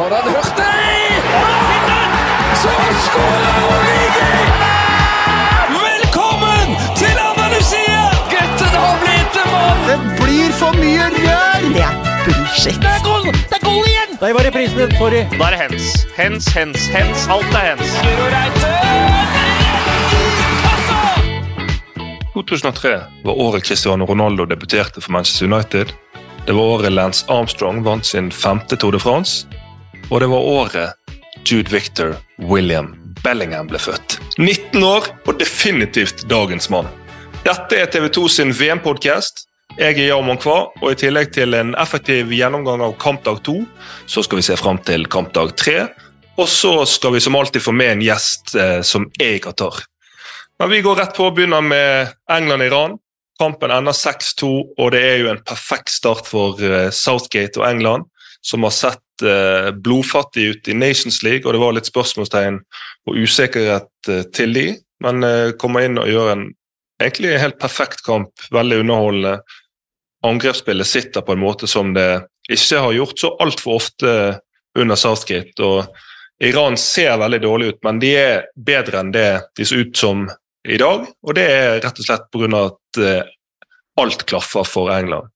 Konrad Hurtig! Så skårer Origi! Velkommen til Andalusia! Gutten har blitt en mann! Det blir for mye rør! Det er bullshit. Det er goal! Det er goal igjen! Der var reprisen. Sorry. Da er det hens. Hens, hens, hens. Alt er hens. Guro Reite! 2003 var året Cristiano Ronaldo debuterte for Manchester United. Det var året Lance Armstrong vant sin femte Tour de France. Og det var året Jude Victor William Bellingham ble født. 19 år og definitivt dagens mann. Dette er TV 2 sin VM-podkast. Jeg er Jarmon Kva, og i tillegg til en effektiv gjennomgang av kampdag 2, så skal vi se fram til kampdag 3. Og så skal vi som alltid få med en gjest eh, som er i Qatar. Men vi går rett på og begynner med England-Iran. Kampen ender 6-2, og det er jo en perfekt start for eh, Southgate og England, som har sett eh, blodfattig ut i Nations League, og det var litt spørsmålstegn og usikkerhet eh, til de, men eh, kommer inn og gjør en egentlig helt perfekt kamp, veldig underholdende. Angrepsspillet sitter på en måte som det ikke har gjort så altfor ofte under Southgate. og Iran ser veldig dårlig ut, men de er bedre enn det de ser ut som i dag. Og det er rett og slett pga. at eh, alt klaffer for England.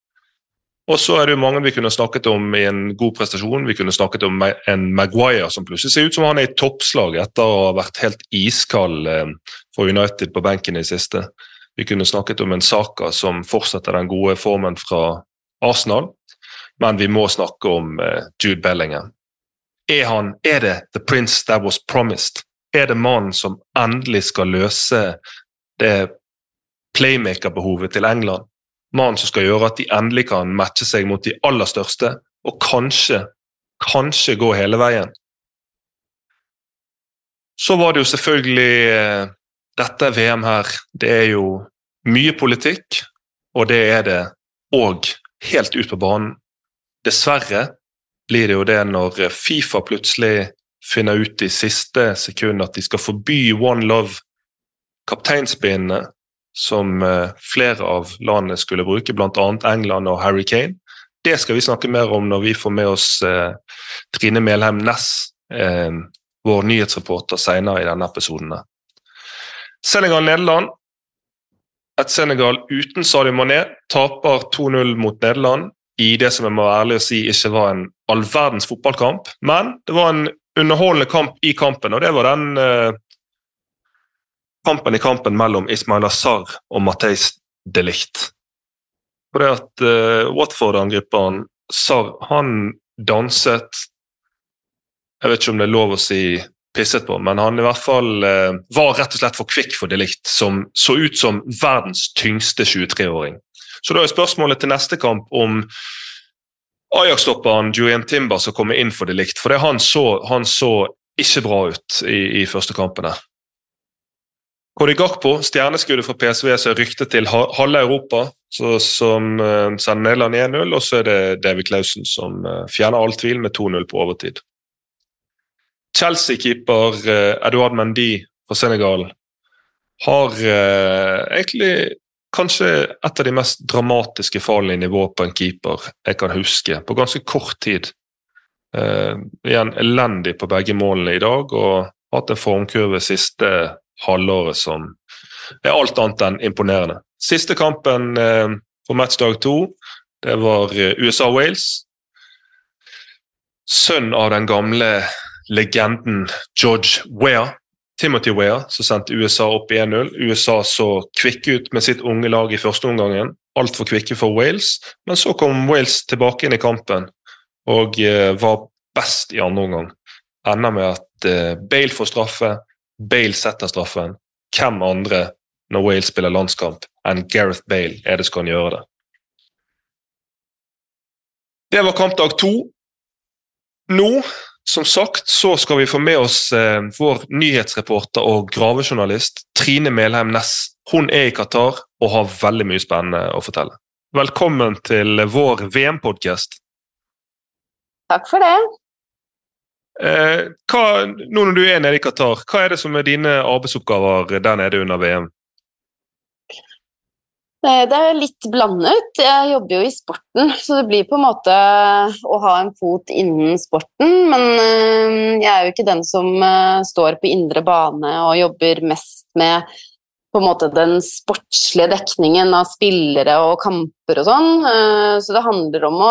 Og så er det jo mange vi kunne snakket om i en god prestasjon. Vi kunne snakket om en Maguire som plutselig ser ut som han er i toppslag etter å ha vært helt iskald eh, for United på benken i siste. Vi kunne snakket om en Saka som fortsetter den gode formen fra Arsenal. Men vi må snakke om eh, Jude Bellingham. Er, han, er det the prince that was promised? Er det mannen som endelig skal løse det playmaker-behovet til England? Mannen som skal gjøre at de endelig kan matche seg mot de aller største, og kanskje, kanskje gå hele veien? Så var det jo selvfølgelig eh, Dette VM her, det er jo mye politikk, og det er det òg helt ut på banen. Dessverre blir det jo det når Fifa plutselig finner ut i siste sekund at de skal forby One Love kapteinspinnene som eh, flere av landene skulle bruke, bl.a. England og Harry Kane. Det skal vi snakke mer om når vi får med oss eh, Trine Melheim Næss, eh, vår nyhetsreporter, senere i denne episoden. Senegal-Nederland. Et Senegal uten Sadio Mané taper 2-0 mot Nederland i det som jeg må være ærlig å si ikke var en all verdens fotballkamp, men det var en underholdende kamp i kampen, og det var den kampen i kampen mellom Ismail Azar og Mateis de Ligt. For det at uh, Watford-angriperen Sarr, han danset Jeg vet ikke om det er lov å si pisset på, men han i hvert fall uh, var rett og slett for kvikk for de Ligt, som så ut som verdens tyngste 23-åring. Så da er spørsmålet til neste kamp om Ajax-stopperen Julian Timber skal komme inn for det likt. For det han så, han så ikke bra ut i, i første kampene. Cody Gakpo, stjerneskuddet fra PSV som ryktet til halve Europa, så, som uh, sender Nederland 1-0. Og så er det David Clausen som eh, fjerner all tvil med 2-0 på overtid. Chelsea-keeper uh, Eduard Mendy fra Senegal har eh, egentlig kanskje et av de mest dramatiske fallene i nivå på en keeper jeg kan huske, på ganske kort tid. Eh, igjen elendig på begge målene i dag, og hatt en formkurve siste halvåret som er alt annet enn imponerende. Siste kampen eh, på matchdag to, det var eh, USA-Wales. Sønn av den gamle legenden George Weah, Timothy Weah, som sendte USA opp 1-0. USA så kvikke ut med sitt unge lag i første omgangen. Altfor kvikke for Wales, men så kom Wales tilbake inn i kampen og eh, var best i andre omgang. Ender med at Bale får straffe, Bale setter straffen. Hvem andre når Wales spiller landskamp enn Gareth Bale er det som kan gjøre det? Det var kampdag to. Nå som sagt så skal vi få med oss eh, vår nyhetsreporter og gravejournalist Trine Melheim Næss. Hun er i Qatar og har veldig mye spennende å fortelle. Velkommen til vår VM-podkast. Takk for det. Eh, hva- nå når du er nede i Qatar, hva er det som er dine arbeidsoppgaver der nede under VM? Eh, Det er litt blandet. Jeg jobber jo i sporten, så det blir på en måte å ha en fot innen sporten. Men eh, jeg er jo ikke den som eh, står på indre bane og jobber mest med på en måte den sportslige dekningen av spillere og kamper og sånn. Så det handler om å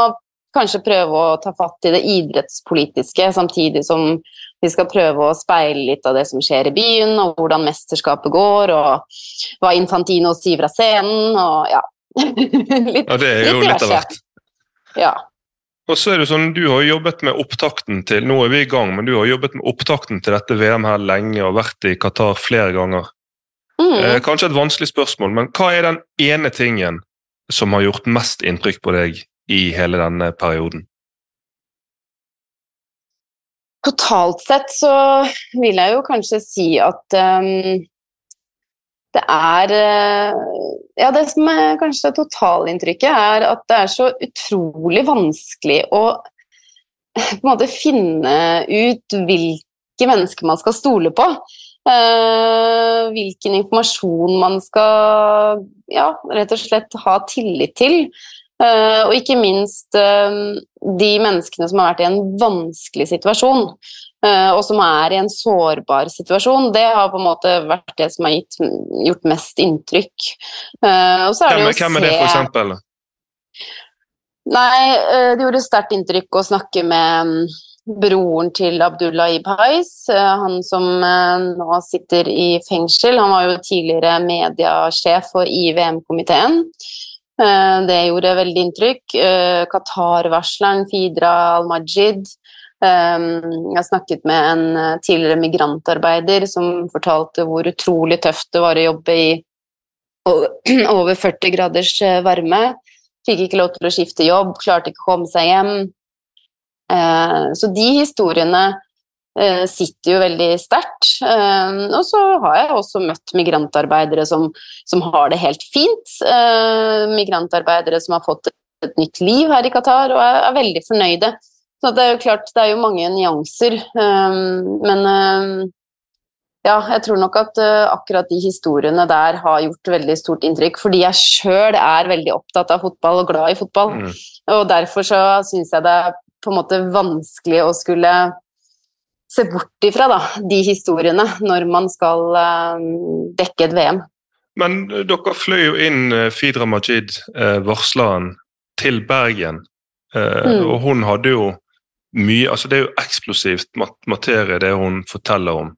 kanskje prøve å ta fatt i det idrettspolitiske, samtidig som vi skal prøve å speile litt av det som skjer i byen, og hvordan mesterskapet går, og hva Infantino sier fra scenen, og ja. litt, Ja, det er jo litt av hvert. Ja. Og så er det sånn, Du har jobbet med opptakten til nå er vi i gang, men du har jobbet med opptakten til dette VM her lenge og vært i Qatar flere ganger. Mm. Eh, kanskje et vanskelig spørsmål, men hva er den ene tingen som har gjort mest inntrykk på deg i hele denne perioden? Totalt sett så vil jeg jo kanskje si at um, det er eh, Ja, det som er kanskje totalinntrykket, er at det er så utrolig vanskelig å på en måte finne ut hvilke mennesker man skal stole på. Uh, hvilken informasjon man skal ja, rett og slett ha tillit til. Eh, og ikke minst eh, de menneskene som har vært i en vanskelig situasjon, eh, og som er i en sårbar situasjon, det har på en måte vært det som har gitt, gjort mest inntrykk. Og så er Hvem, det jo hvem er det, for eksempel? Nei, det gjorde sterkt inntrykk å snakke med mm, broren til Abdullah Ibhais, han som nå sitter i fengsel. Han var jo tidligere mediasjef for IVM-komiteen. Eh, Det gjorde veldig inntrykk. Eh, Qatar-varsleren Fidra Al-Majid. eh, Jeg snakket med en tidligere migrantarbeider som fortalte hvor utrolig tøft det var å jobbe i over- over 40 graders varme. Fikk ikke lov til å skifte jobb, klarte ikke å komme seg hjem. Så de historiene sitter jo veldig sterkt. Eh, Og så har jeg også møtt migrantarbeidere som, som har det helt fint. Eh, Migrantarbeidere som har fått et nytt liv her i Qatar og er, er veldig fornøyde. Så det er jo klart, det er jo mange nyanser. eh, Men eh, ja, jeg tror nok at eh, akkurat de historiene der har gjort veldig stort inntrykk, fordi jeg sjøl er veldig opptatt av fotball og glad i fotball. Mm. Og derfor så syns jeg det er på en måte vanskelig å skulle se bort ifra da, de historiene når man skal eh, dekke et VM. Men dere fløy jo inn eh, Fidra Majid, eh, varsleren, til Bergen. Mm. Og hun hadde jo mye altså Det er jo eksplosivt mat materie, det hun forteller om.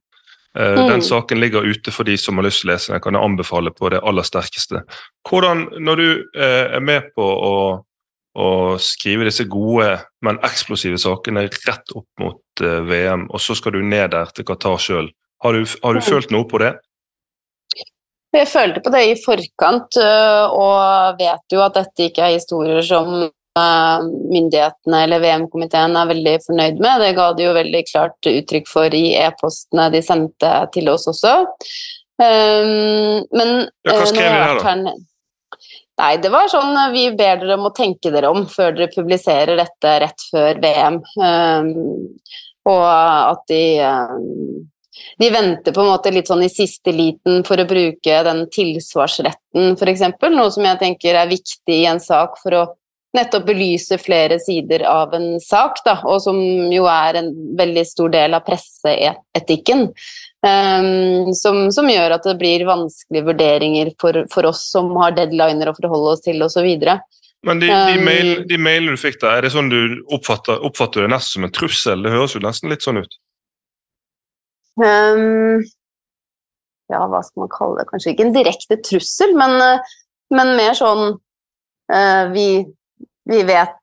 Eh, Mm. Den saken ligger ute for de som har lyst til å lese den. kan anbefale på det aller sterkeste. Hvordan, Når du er med på å, å skrive disse gode, men eksplosive sakene rett opp mot eh, VM, og så skal du ned der til Qatar sjøl, har du, har du følt noe på det? Jeg følte på det i forkant, øh, og vet jo at dette ikke er historier som øh, myndighetene eller VM-komiteen er veldig fornøyd med. Det ga de jo veldig klart uttrykk for i e-postene de sendte til oss også. Men Ja, hva skrev de der, da? Nei, det var sånn øh, Vi ber dere om å tenke dere om før dere publiserer dette rett før VM. Um, og at de um, de venter på en måte litt sånn i siste liten for å bruke den tilsvarsretten, f.eks., noe som jeg tenker er viktig i en sak for å nettopp belyse flere sider av en sak, da, og som jo er en veldig stor del av presseetikken. Um, som, som gjør at det blir vanskelige vurderinger for, for oss som har deadliner å forholde oss til, osv. Men de, de, Um, mail, de mailene du fikk der, er det sånn du oppfatter, oppfatter det nesten som en trussel? Det høres jo nesten litt sånn ut. Um, ja, hva skal man kalle det? Kanskje ikke en direkte trussel, men, eh, men mer sånn uh, vi, vi vet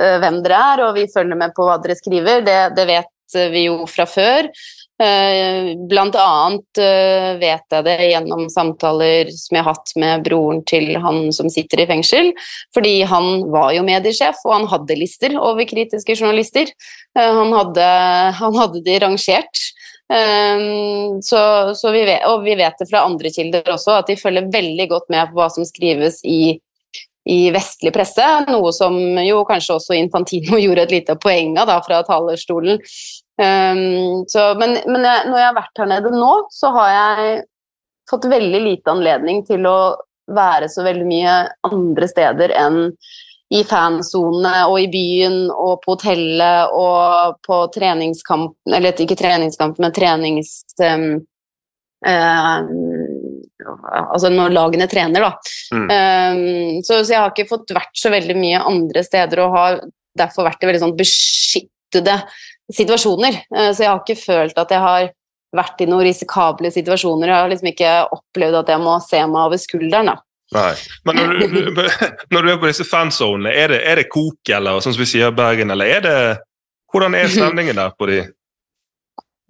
eh, hvem dere er, og vi følger med på hva dere skriver. Det, det vet eh, vi jo fra før. Eh, Blant annet vet jeg det gjennom samtaler som jeg har hatt med broren til han som sitter i fengsel, fordi han var jo mediesjef, og han hadde lister over kritiske journalister. Han hadde, han hadde de rangert. Så, så vi vet, og vi vet det fra andre kilder også, at de følger veldig godt med på hva som skrives i, i vestlig presse, noe som jo kanskje også Infantino gjorde et lite poeng av da, fra talerstolen. Um, så, men men jeg, når jeg har vært her nede nå, så har jeg fått veldig lite anledning til å være så veldig mye andre steder enn i fansonene og i byen og på hotellet og på treningskamp Eller ikke treningskamp, men trenings... Um, uh, altså når lagene trener, da. Mm. Um, så, så, jeg har ikke fått vært så veldig mye andre steder og har derfor vært i veldig sånn beskyttede situasjoner. Uh, så jeg har ikke følt at jeg har vært i noen risikable situasjoner. Jeg har liksom ikke opplevd at jeg må se meg over skulderen. da. Nei. Men når du, når du er på disse fansonene, er det, er det kok, eller sånn som vi sier i Bergen, eller er det Hvordan er stemningen der på de?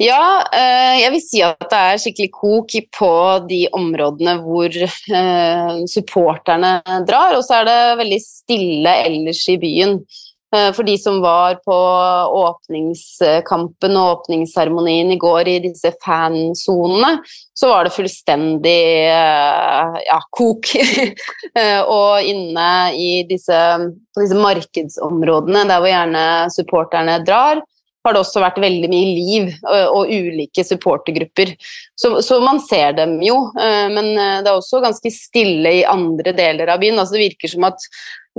Ja, eh, jeg vil si at det er skikkelig kok på de områdene hvor eh, supporterne drar, og så er det veldig stille ellers i byen. Eh, for de som var på åpningskampen og åpningsseremonien i går i disse fansonene, så var det fullstendig ja, kok. Og inne i disse, disse markedsområdene, der hvor gjerne supporterne drar, har det også vært veldig mye liv og, ulike supportergrupper. Så, så, man ser dem jo, men det er også ganske stille i andre deler av byen. Altså det virker som at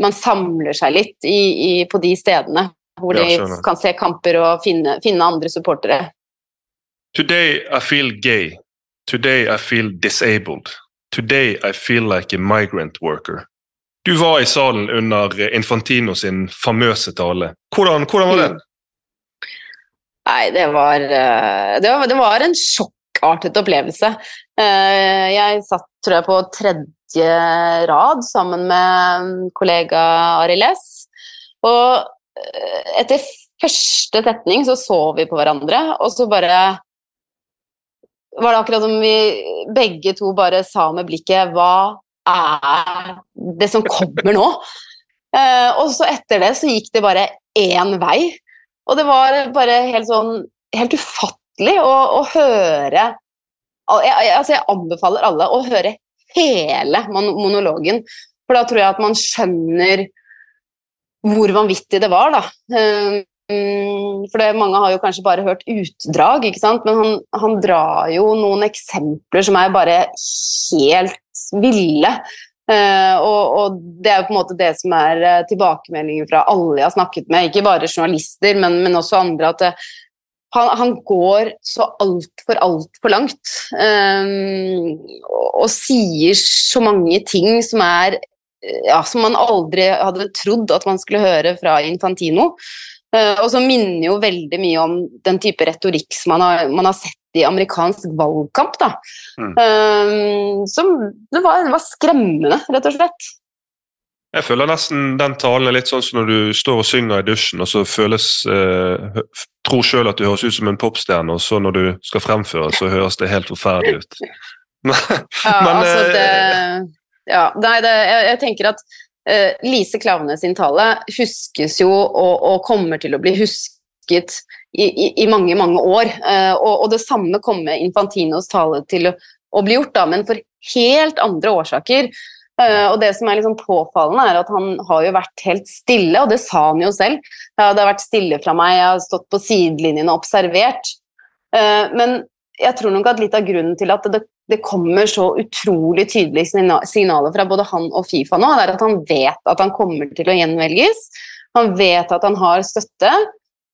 man samler seg litt i, i, på de stedene hvor de kan se kamper og finne, finne andre supportere. Today I feel gay. Today I feel disabled. Today I feel like a migrant worker. Du var i salen under Infantino sin famøse tale. Hvordan, hvordan var det? Nei, det var, eh, det var, det var en sjokkartet opplevelse. Eh, jeg satt, tror jeg, på tredje rad sammen med kollega Arild S. Og eh, etter første setning så så vi på hverandre, og så bare var det akkurat som vi begge to bare sa med blikket Hva er det som kommer nå? Og så etter det så gikk det bare én vei. Og det var bare helt sånn helt ufattelig å, å høre jeg, altså jeg anbefaler alle å høre hele monologen. For da tror jeg at man skjønner hvor vanvittig det var, da. Ehm, for det, mange har jo kanskje bare hørt utdrag, ikke sant? men han, han drar jo noen eksempler som er bare helt ville. Uh, og, og, det er jo på en måte det som er uh, tilbakemeldingen fra alle jeg har snakket med, ikke bare journalister, men, men også andre, at det, han, han, går så altfor, altfor langt. Um, og, og, sier så mange ting som er ja, som man aldri hadde trodd at man skulle høre fra Infantino. Uh, og som minner jo veldig mye om den type retorikk som man har, man har sett i amerikansk valgkamp. da. Mm. Um, som det var, det var skremmende, rett og slett. Jeg føler nesten den talen er litt sånn som når du står og synger i dusjen, og så føles eh, Tror sjøl at du høres ut som en popstjerne, og så når du skal fremføre, så høres det helt forferdelig ut. ja, Men, altså eh, det Ja, nei, det, jeg, jeg, tenker at eh, Lise Klavne sin tale huskes jo og, og kommer til å bli husket i, i, mange, mange år. Uh, og, og, det samme kommer Infantinos tale til å, å bli gjort, da, men for helt andre årsaker. Eh, og det som er liksom påfallende, er at han har jo vært helt stille, og det sa han jo selv. Ja, det har vært stille fra meg, jeg har stått på sidelinjen og observert. Eh, men jeg tror nok at litt av grunnen til at det, det kommer så utrolig tydelige signaler fra både han og Fifa nå, er at han vet at han kommer til å gjenvelges. Han vet at han har støtte.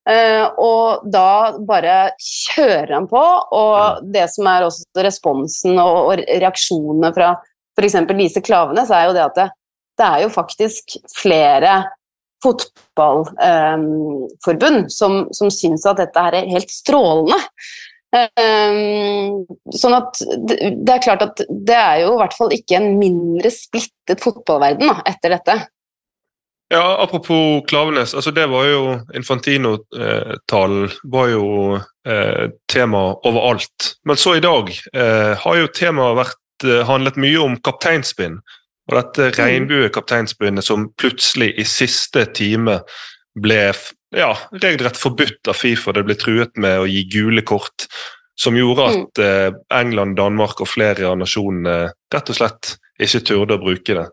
Uh, og da bare kjører han på, og det som er også responsen og, og reaksjonene fra f.eks. Lise Klavenes, er jo det at det, det er jo faktisk flere fotballforbund um, som, som syns at dette her er helt strålende. Um, sånn at det, det, er klart at det er jo i hvert fall ikke en mindre splittet fotballverden da, etter dette. Ja, Apropos Klavenes, altså det var jo Infantino-talen var jo eh, tema overalt. Men så i dag eh, har jo temaet vært Eh, handlet mye om kapteinspinn. Og dette mm. regnbuekapteinspinnet som plutselig i siste time ble ja, regelrett forbudt av Fifa. Det ble truet med å gi gule kort, som gjorde mm. at eh, England, Danmark og flere av nasjonene rett og slett ikke turde å bruke det.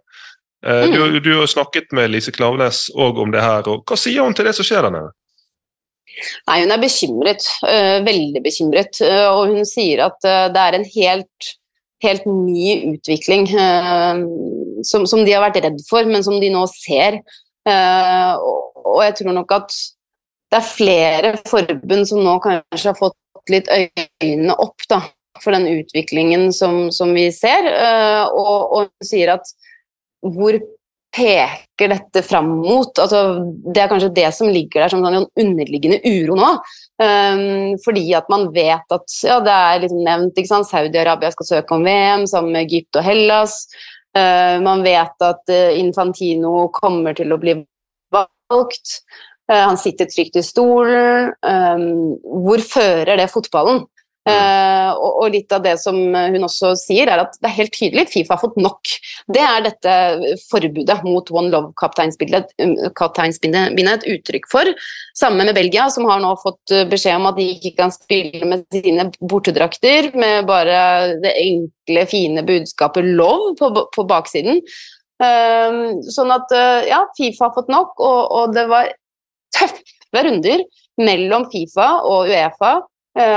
Eh, du, mm. du, har snakket med Lise Klavenes om det her, og hva sier hun til det som skjer der nede? Nei, Hun er bekymret, veldig bekymret. og hun sier at det er en helt helt ny utvikling eh, som, som, de har vært redd for, men som de nå ser. Eh, og, jeg tror nok at det er flere forbund som nå kanskje har fått litt øynene opp da, for den utviklingen som, som vi ser, eh, og, og, sier at hvor peker dette fram mot? Altså, det er kanskje det som ligger der som en underliggende uro nå. Um, fordi at man vet at ja, det er liksom nevnt Saudi-Arabia skal søke om VM sammen med Egypt og Hellas. Uh, man vet at uh, Infantino kommer til å bli valgt. Uh, han sitter trygt i stolen. Um, hvor fører det fotballen? Uh, og, og, litt av det som hun også sier, er at det er helt tydelig Fifa har fått nok. Det er dette forbudet mot One Love-kapteinsbindet et uttrykk for. Sammen med Belgia, som har nå fått beskjed om at de ikke kan spille med sine bortedrakter, med bare det enkle, fine budskapet 'love' på, på baksiden. Uh, sånn at uh, ja, Fifa har fått nok, og, og det var tøffe runder mellom Fifa og Uefa Eh,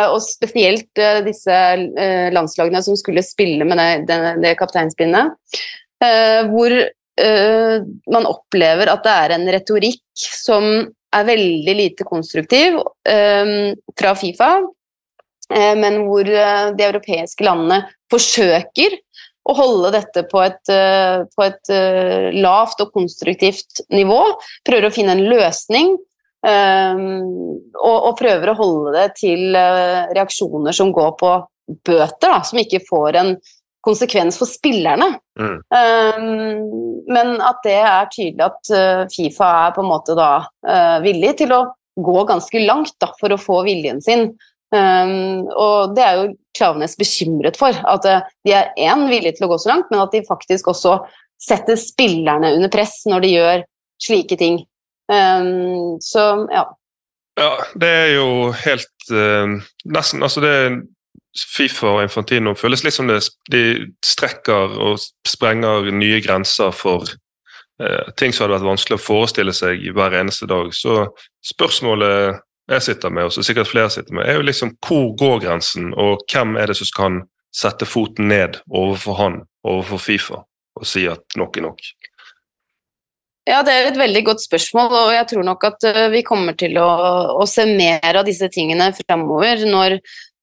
og spesielt eh, disse eh, landslagene som skulle spille med det, det, det kapteinspinnet. Hvor man opplever at det er en retorikk som er veldig lite konstruktiv fra Fifa, men hvor de europeiske landene forsøker å holde dette på et, på et lavt og konstruktivt nivå. Prøver å finne en løsning og, og, prøver å holde det til uh, reaksjoner som går på bøter, da, som ikke får en konsekvens for spillerne. Mm. Um, men at det er tydelig at uh, Fifa er på en måte da uh, villig til å gå ganske langt da, for å få viljen sin. Um, og det er jo Klavenes bekymret for. At de er én villige til å gå så langt, men at de faktisk også setter spillerne under press når de gjør slike ting. Um, så ja. Ja, det er jo helt uh, Nesten Altså, det Fifa og Infantino føles litt som det, de strekker og sprenger nye grenser for uh, ting som hadde vært vanskelig å forestille seg hver eneste dag. Så spørsmålet jeg sitter med, og som sikkert flere sitter med, er jo liksom hvor går grensen, og hvem er det som kan sette foten ned overfor han, overfor Fifa, og si at nok er nok? Ja, Det er et veldig godt spørsmål, og jeg tror nok at eh, vi kommer til å, å se mer av disse tingene framover når,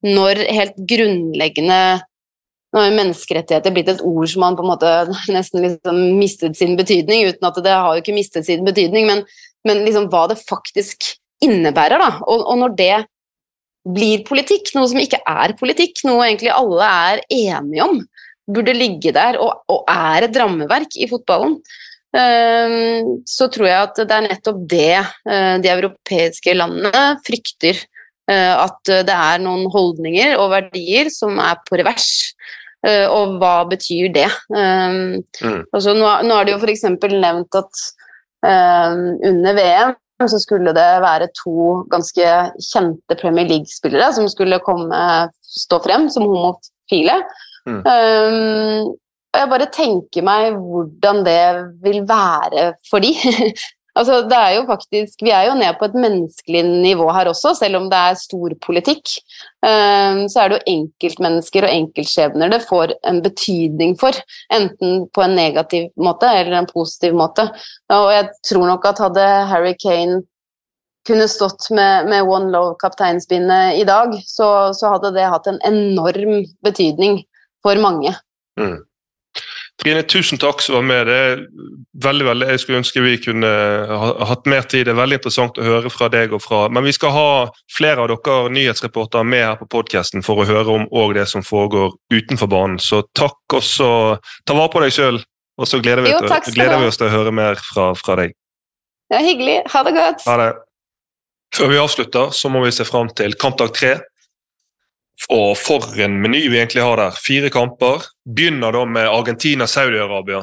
når, helt grunnleggende når menneskerettigheter er blitt et ord som man på en måte nesten liksom mistet sin betydning, uten at det har jo ikke mistet sin betydning, men, men liksom hva det faktisk innebærer. da, og, og når det blir politikk, noe som ikke er politikk, noe egentlig alle er enige om, burde ligge der og, og er et rammeverk i fotballen. Ehm, så tror jeg at det er nettopp det eh, de europeiske landene frykter. Eh, at det er noen holdninger og verdier som er på revers. Eh, og hva betyr det? Ehm, mm. Altså, nå, nå er det jo f.eks. nevnt at ehm, under VM så skulle det være to ganske kjente Premier League-spillere som skulle komme, stå frem som homofile. Mm. Um, og jeg bare tenker meg hvordan det vil være for de. altså, det er jo faktisk, Vi er jo nede på et menneskelig nivå her også, selv om det er stor politikk. Um, så er det jo enkeltmennesker og enkeltskjebner det får en betydning for. Enten på en negativ måte eller en positiv måte. Og jeg tror nok at hadde Harry Kane kunne stått med, med One Love-kapteinspinnet i dag, så, så, hadde det hatt en enorm betydning for mange. Mm. Trine, tusen takk som var med. Det veldig, veldig, Jeg skulle ønske vi kunne ha, hatt mer tid. Det er veldig interessant å høre fra deg. og fra, Men vi skal ha flere av dere nyhetsreportere med her på podkasten for å høre om det som foregår utenfor banen. Så takk, og så ta vare på deg sjøl. Og så gleder, vi, jo, til, gleder vi oss til å høre mer fra, fra deg. Ja, hyggelig. Ha det godt. Ha det. Før vi avslutter, så må vi se fram til kampdag tre og for en meny vi egentlig har der. Fire kamper. Begynner da med Argentina-Saudi-Arabia.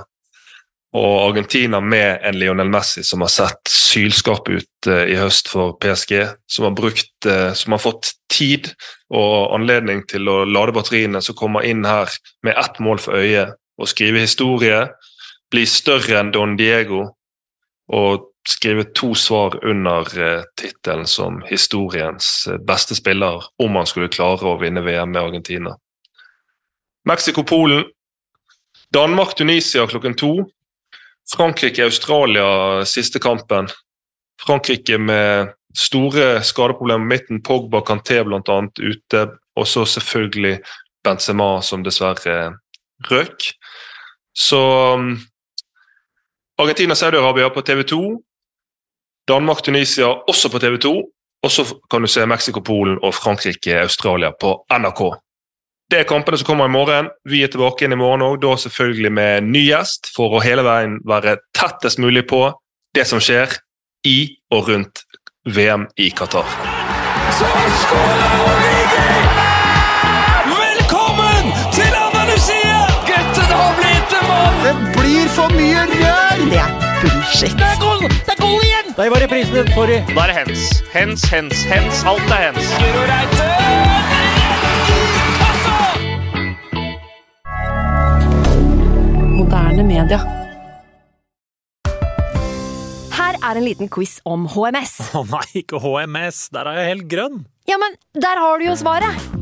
Og Argentina med en Lionel Messi som har sett sylskarp ut uh, i høst for PSG. Som har, brukt, uh, som har fått tid og anledning til å lade batteriene. Som kommer inn her med ett mål for øyet og skrive historie. Bli større enn Don Diego. Og skrive to svar under uh, tittelen som historiens uh, beste spiller, om han skulle klare å vinne VM med Argentina. Mexico-Polen. Danmark-Tunisia klokken to. Frankrike-Australia siste kampen. Frankrike med store skadeproblemer midten. Pogba, Kanté bl.a. ute. Og så selvfølgelig Benzema, som dessverre røk. Så um, Argentina-Saudi-Arabia på TV2. Danmark-Tunisia også på TV2. Og så kan du se Mexico-Polen og Frankrike-Australia på NRK. Det er kampene som kommer i morgen. Vi er tilbake inn i morgen òg, da selvfølgelig med ny gjest, for å hele veien være tettest mulig på det som skjer i og rundt VM i Qatar. Så skåler Origi! Velkommen til Andalusia! Gutten har blitt en mann! Det blir for mye rør! Det er bullshit. Det er Der var reprisen din. Sorry. Da er det hens. Hens, hens, hens. Alt er hens. Moderne media. Her er en liten quiz om HMS. Å nei, ikke HMS. Der er jeg helt grønn. Ja, men der har du jo svaret!